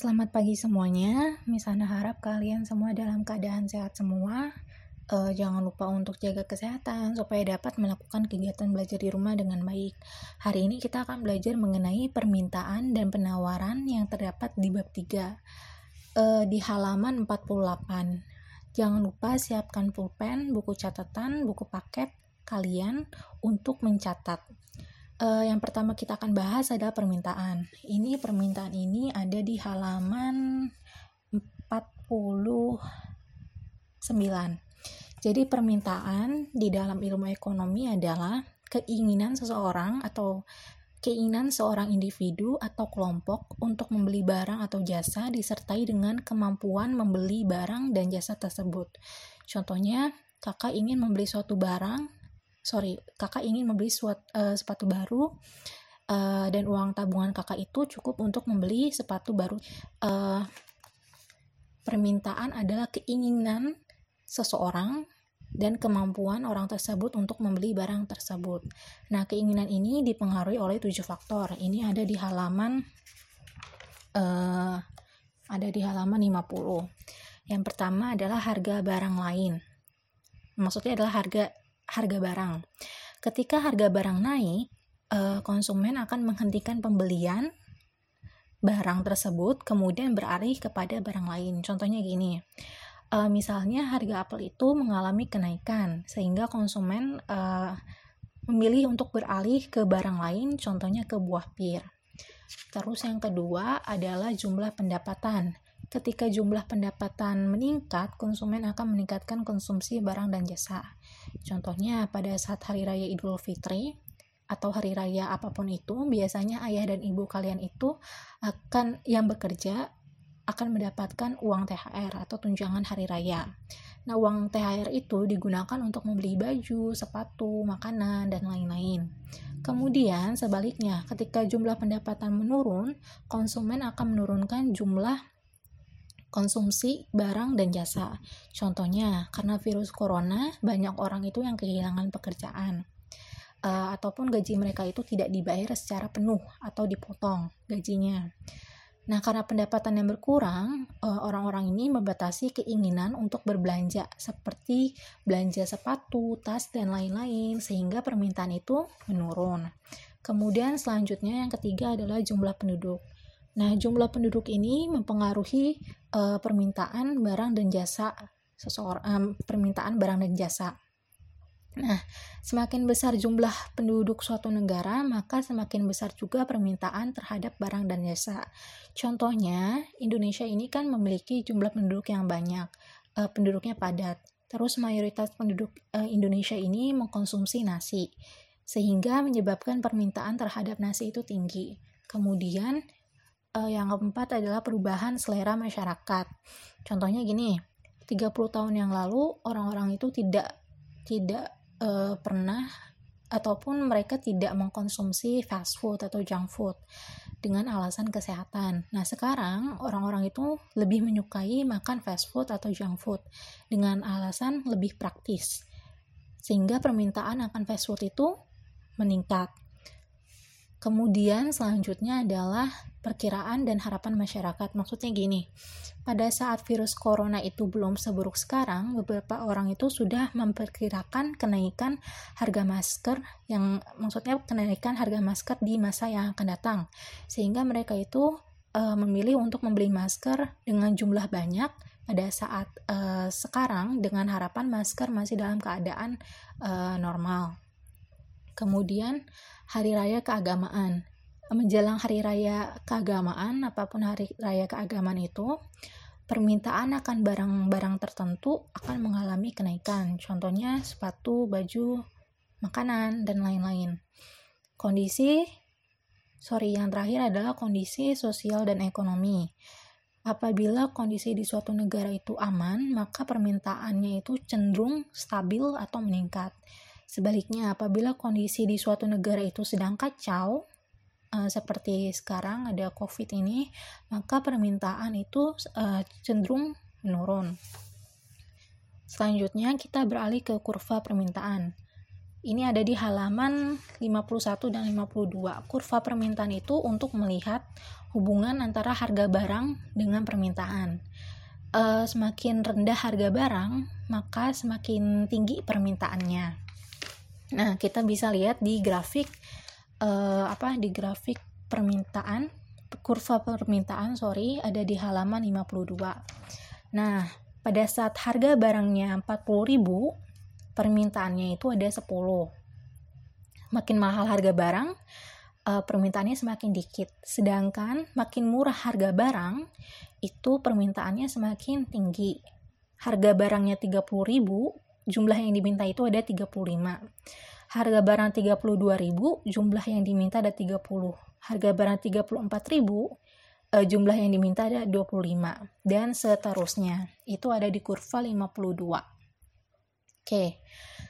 Selamat pagi semuanya. Misana harap kalian semua dalam keadaan sehat semua. Uh, jangan lupa untuk jaga kesehatan supaya dapat melakukan kegiatan belajar di rumah dengan baik. Hari ini kita akan belajar mengenai permintaan dan penawaran yang terdapat di bab 3 uh, eh, di halaman 48. Jangan lupa siapkan pulpen, buku catatan, buku paket kalian untuk mencatat uh, yang pertama kita akan bahas adalah permintaan. Ini permintaan ini ada di halaman 49. Jadi permintaan di dalam ilmu ekonomi adalah keinginan seseorang atau keinginan seorang individu atau kelompok untuk membeli barang atau jasa disertai dengan kemampuan membeli barang dan jasa tersebut. Contohnya, kakak ingin membeli suatu barang sorry kakak ingin membeli suat, uh, sepatu baru uh, dan uang tabungan kakak itu cukup untuk membeli sepatu baru uh, permintaan adalah keinginan seseorang dan kemampuan orang tersebut untuk membeli barang tersebut. Nah, keinginan ini dipengaruhi oleh tujuh faktor. Ini ada di halaman uh, ada di halaman 50. Yang pertama adalah harga barang lain. Maksudnya adalah harga harga barang. Ketika harga barang naik, eh, konsumen akan menghentikan pembelian barang tersebut, kemudian beralih kepada barang lain. Contohnya gini, eh, misalnya harga apel itu mengalami kenaikan, sehingga konsumen eh, memilih untuk beralih ke barang lain, contohnya ke buah pir. Terus yang kedua adalah jumlah pendapatan. Ketika jumlah pendapatan meningkat, konsumen akan meningkatkan konsumsi barang dan jasa. Contohnya pada saat hari raya Idul Fitri atau hari raya apa pun itu, biasanya ayah dan ibu kalian itu akan yang bekerja akan mendapatkan uang THR atau tunjangan hari raya. Nah, uang THR itu digunakan untuk membeli baju, sepatu, makanan, dan lain-lain. Kemudian, sebaliknya, ketika jumlah pendapatan menurun, konsumen akan menurunkan jumlah konsumsi barang dan jasa. Contohnya, karena virus corona, banyak orang itu yang kehilangan pekerjaan. Uh, ataupun gaji mereka itu tidak dibayar secara penuh atau dipotong gajinya. Nah, karena pendapatan yang berkurang, uh, orang-orang ini membatasi keinginan untuk berbelanja, seperti belanja sepatu, tas, dan lain-lain, sehingga permintaan itu menurun. Kemudian, selanjutnya yang ketiga adalah jumlah penduduk. Nah, jumlah penduduk ini mempengaruhi uh, permintaan barang dan jasa seseorang, um, permintaan barang dan jasa. Nah, semakin besar jumlah penduduk suatu negara, maka semakin besar juga permintaan terhadap barang dan jasa. Contohnya, Indonesia ini kan memiliki jumlah penduduk yang banyak, uh, penduduknya padat. Terus mayoritas penduduk uh, Indonesia ini mengkonsumsi nasi, sehingga menyebabkan permintaan terhadap nasi itu tinggi. Kemudian, uh, yang keempat adalah perubahan selera masyarakat. Contohnya gini, 30 tahun yang lalu orang-orang itu tidak tidak uh, pernah ataupun mereka tidak mengkonsumsi fast food atau junk food dengan alasan kesehatan. Nah, sekarang orang-orang itu lebih menyukai makan fast food atau junk food dengan alasan lebih praktis. Sehingga permintaan akan fast food itu meningkat. Kemudian selanjutnya adalah perkiraan dan harapan masyarakat. Maksudnya gini, pada saat virus corona itu belum seburuk sekarang, beberapa orang itu sudah memperkirakan kenaikan harga masker yang maksudnya kenaikan harga masker di masa yang akan datang. Sehingga mereka itu uh, memilih untuk membeli masker dengan jumlah banyak pada saat uh, sekarang dengan harapan masker masih dalam keadaan uh, normal. Kemudian hari raya keagamaan. Menjelang hari raya keagamaan, apa pun hari raya keagamaan itu, permintaan akan barang-barang tertentu akan mengalami kenaikan. Contohnya sepatu, baju, makanan, dan lain-lain. Kondisi, sorry, yang terakhir adalah kondisi sosial dan ekonomi. Apabila kondisi di suatu negara itu aman, maka permintaannya itu cenderung stabil atau meningkat. Sebaliknya, apabila kondisi di suatu negara itu sedang kacau, uh, seperti sekarang ada COVID ini, maka permintaan itu uh, cenderung menurun. Selanjutnya, kita beralih ke kurva permintaan. ini ada di halaman 51 dan 52. Kurva permintaan itu untuk melihat hubungan antara harga barang dengan permintaan. E, semakin rendah harga barang, maka semakin tinggi permintaannya. Nah, kita bisa lihat di grafik e, apa di grafik permintaan, kurva permintaan, sorry, ada di halaman 52. Nah, pada saat harga barangnya 40.000 permintaannya itu ada 10 makin mahal harga barang uh, permintaannya semakin dikit. Sedangkan makin murah harga barang itu permintaannya semakin tinggi. Harga barangnya 30.000 jumlah yang diminta itu ada 35 harga barang 32.000 jumlah yang diminta ada 30 harga barang 34.000 uh, jumlah yang diminta ada 25 dan seterusnya itu ada di kurva 52 Oke,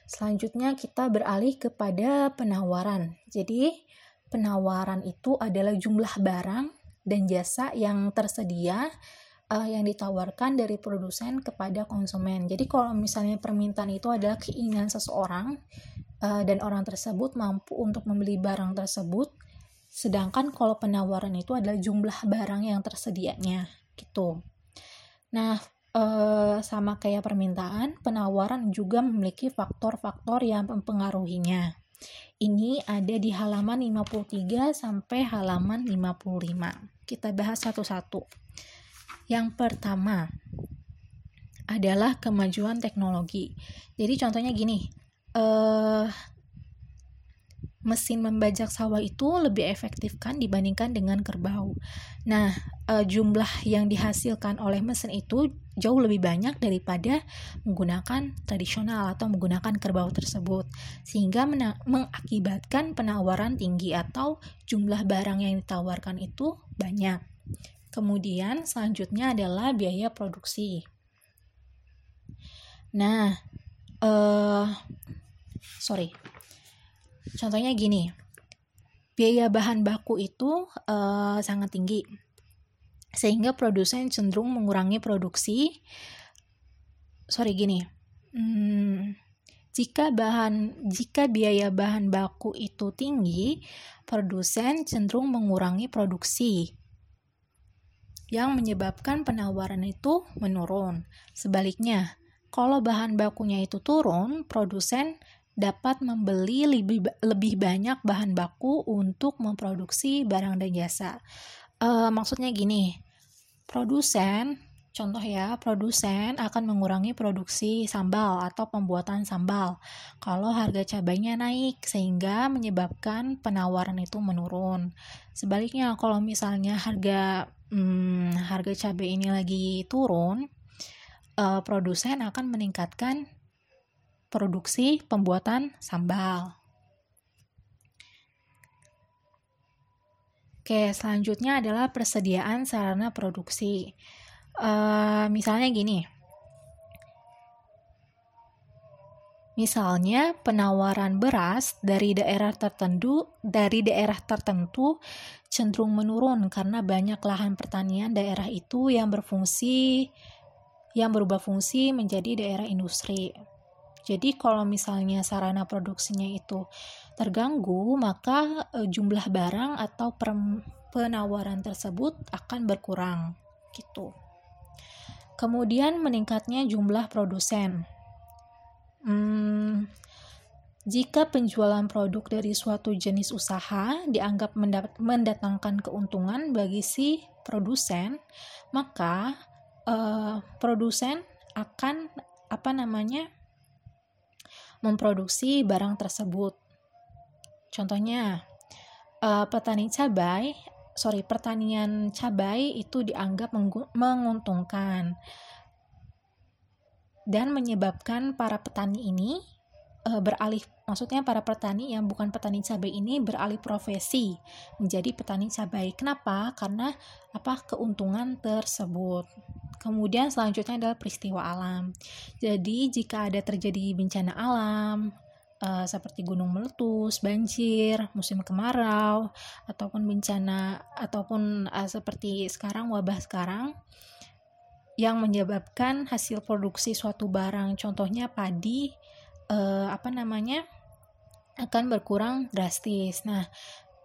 selanjutnya kita beralih kepada penawaran. Jadi, penawaran itu adalah jumlah barang dan jasa yang tersedia uh, yang ditawarkan dari produsen kepada konsumen. Jadi, kalau misalnya permintaan itu adalah keinginan seseorang uh, dan orang tersebut mampu untuk membeli barang tersebut, sedangkan kalau penawaran itu adalah jumlah barang yang tersedianya, gitu. Nah, Uh, sama kayak permintaan, penawaran juga memiliki faktor-faktor yang mempengaruhinya. Ini ada di halaman 53 sampai halaman 55. Kita bahas satu-satu. Yang pertama adalah kemajuan teknologi. Jadi contohnya gini, uh, mesin membajak sawah itu lebih efektif kan dibandingkan dengan kerbau. Nah, e, jumlah yang dihasilkan oleh mesin itu jauh lebih banyak daripada menggunakan tradisional atau menggunakan kerbau tersebut, sehingga mengakibatkan penawaran tinggi atau jumlah barang yang ditawarkan itu banyak. Kemudian selanjutnya adalah biaya produksi. Nah, uh, sorry, Contohnya gini, biaya bahan baku itu uh, sangat tinggi, sehingga produsen cenderung mengurangi produksi. Sorry gini, hmm, jika bahan jika biaya bahan baku itu tinggi, produsen cenderung mengurangi produksi yang menyebabkan penawaran itu menurun. Sebaliknya, kalau bahan bakunya itu turun, produsen dapat membeli lebih, lebih banyak bahan baku untuk memproduksi barang dan jasa. Uh, maksudnya gini, produsen, contoh ya, produsen akan mengurangi produksi sambal atau pembuatan sambal kalau harga cabainya naik sehingga menyebabkan penawaran itu menurun. Sebaliknya, kalau misalnya harga hmm, harga cabai ini lagi turun, uh, produsen akan meningkatkan produksi pembuatan sambal. Oke, selanjutnya adalah persediaan sarana produksi. Uh, misalnya gini, misalnya penawaran beras dari daerah tertentu dari daerah tertentu cenderung menurun karena banyak lahan pertanian daerah itu yang berfungsi yang berubah fungsi menjadi daerah industri. Jadi kalau misalnya sarana produksinya itu terganggu, maka e, jumlah barang atau penawaran tersebut akan berkurang gitu. Kemudian meningkatnya jumlah produsen. Hmm, jika penjualan produk dari suatu jenis usaha dianggap mendatangkan keuntungan bagi si produsen, maka uh, produsen akan apa namanya memproduksi barang tersebut. Contohnya, uh, petani cabai, sorry, pertanian cabai itu dianggap menguntungkan dan menyebabkan para petani ini uh, beralih, maksudnya para petani yang bukan petani cabai ini beralih profesi menjadi petani cabai. Kenapa? Karena apa keuntungan tersebut. Kemudian selanjutnya adalah peristiwa alam. Jadi jika ada terjadi bencana alam uh, seperti gunung meletus, banjir, musim kemarau, ataupun bencana ataupun uh, seperti sekarang wabah sekarang yang menyebabkan hasil produksi suatu barang, contohnya padi, uh, apa namanya, akan berkurang drastis. Nah,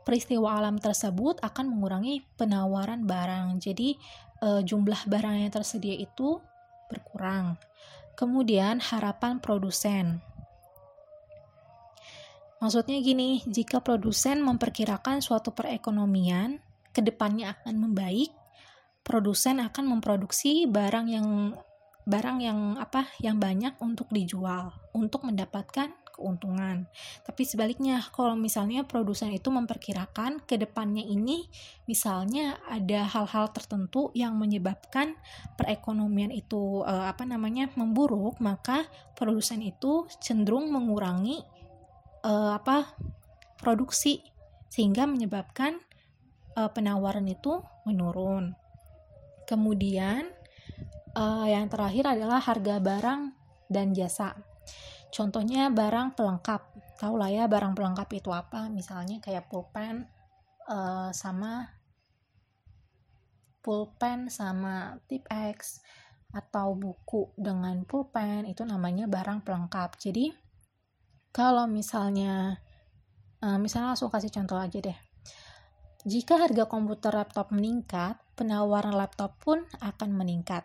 peristiwa alam tersebut akan mengurangi penawaran barang. Jadi, e, jumlah barang yang tersedia itu berkurang. Kemudian, harapan produsen. Maksudnya gini, jika produsen memperkirakan suatu perekonomian ke depannya akan membaik, produsen akan memproduksi barang yang barang yang apa yang banyak untuk dijual untuk mendapatkan keuntungan. Tapi sebaliknya, kalau misalnya produsen itu memperkirakan ke depannya ini misalnya ada hal-hal tertentu yang menyebabkan perekonomian itu eh, apa namanya memburuk, maka produsen itu cenderung mengurangi eh, apa produksi sehingga menyebabkan eh, penawaran itu menurun. Kemudian uh, yang terakhir adalah harga barang dan jasa. Contohnya barang pelengkap. Tahu lah ya barang pelengkap itu apa? Misalnya kayak pulpen uh, sama pulpen sama tip X atau buku dengan pulpen itu namanya barang pelengkap. Jadi kalau misalnya uh, misalnya langsung kasih contoh aja deh. Jika harga komputer laptop meningkat, penawaran laptop pun akan meningkat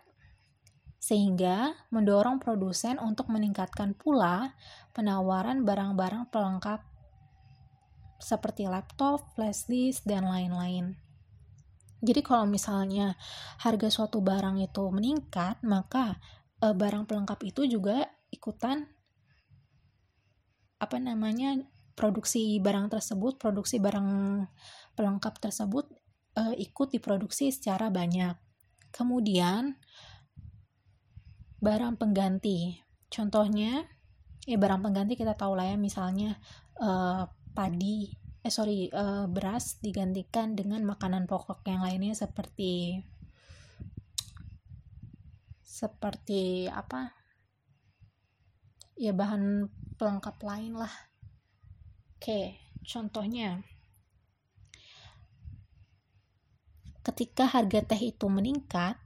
sehingga mendorong produsen untuk meningkatkan pula penawaran barang-barang pelengkap seperti laptop, flash disk, dan lain-lain. Jadi kalau misalnya harga suatu barang itu meningkat, maka e, barang pelengkap itu juga ikutan apa namanya produksi barang tersebut, produksi barang pelengkap tersebut e, ikut diproduksi secara banyak. Kemudian barang pengganti. Contohnya, ya barang pengganti kita tahu lah ya, misalnya uh, padi, eh sorry, uh, beras digantikan dengan makanan pokok yang lainnya seperti seperti apa? Ya bahan pelengkap lain lah. Oke, contohnya ketika harga teh itu meningkat,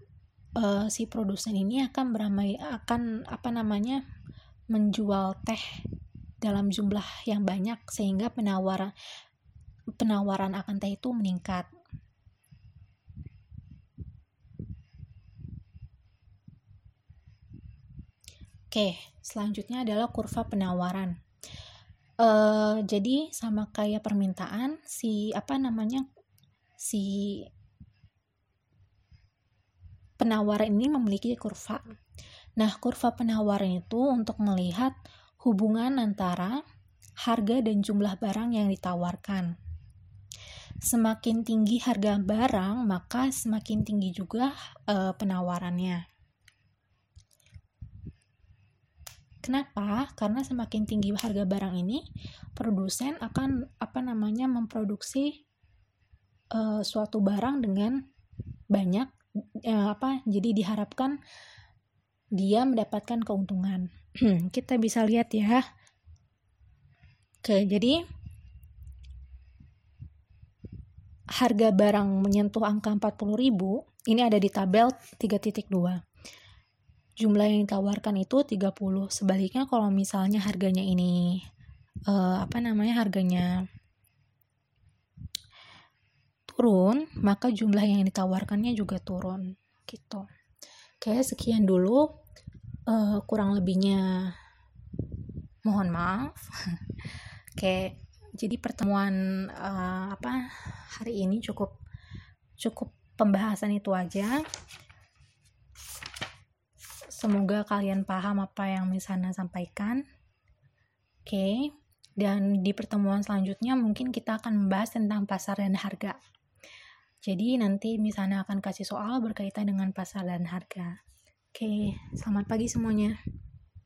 uh, si produsen ini akan beramai akan apa namanya menjual teh dalam jumlah yang banyak sehingga penawaran penawaran akan teh itu meningkat. Oke, selanjutnya adalah kurva penawaran. Uh, jadi sama kayak permintaan si apa namanya si penawaran ini memiliki kurva. Nah, kurva penawaran itu untuk melihat hubungan antara harga dan jumlah barang yang ditawarkan. Semakin tinggi harga barang, maka semakin tinggi juga e, penawarannya. Kenapa? Karena semakin tinggi harga barang ini, produsen akan apa namanya memproduksi e, suatu barang dengan banyak eh, apa jadi diharapkan dia mendapatkan keuntungan. Kita bisa lihat ya. Oke jadi harga barang menyentuh angka 40.000 ini ada di tabel 3.2 jumlah yang ditawarkan itu 30 sebaliknya kalau misalnya harganya ini uh, apa namanya harganya turun, maka jumlah yang ditawarkannya juga turun. Gitu. Oke, sekian dulu. Uh, kurang lebihnya mohon maaf. Oke, jadi pertemuan uh, apa hari ini cukup cukup pembahasan itu aja. Semoga kalian paham apa yang misalnya sampaikan. Oke, dan di pertemuan selanjutnya mungkin kita akan membahas tentang pasar dan harga. Jadi nanti misalnya akan kasih soal berkaitan dengan pasar dan harga. Oke, selamat pagi semuanya.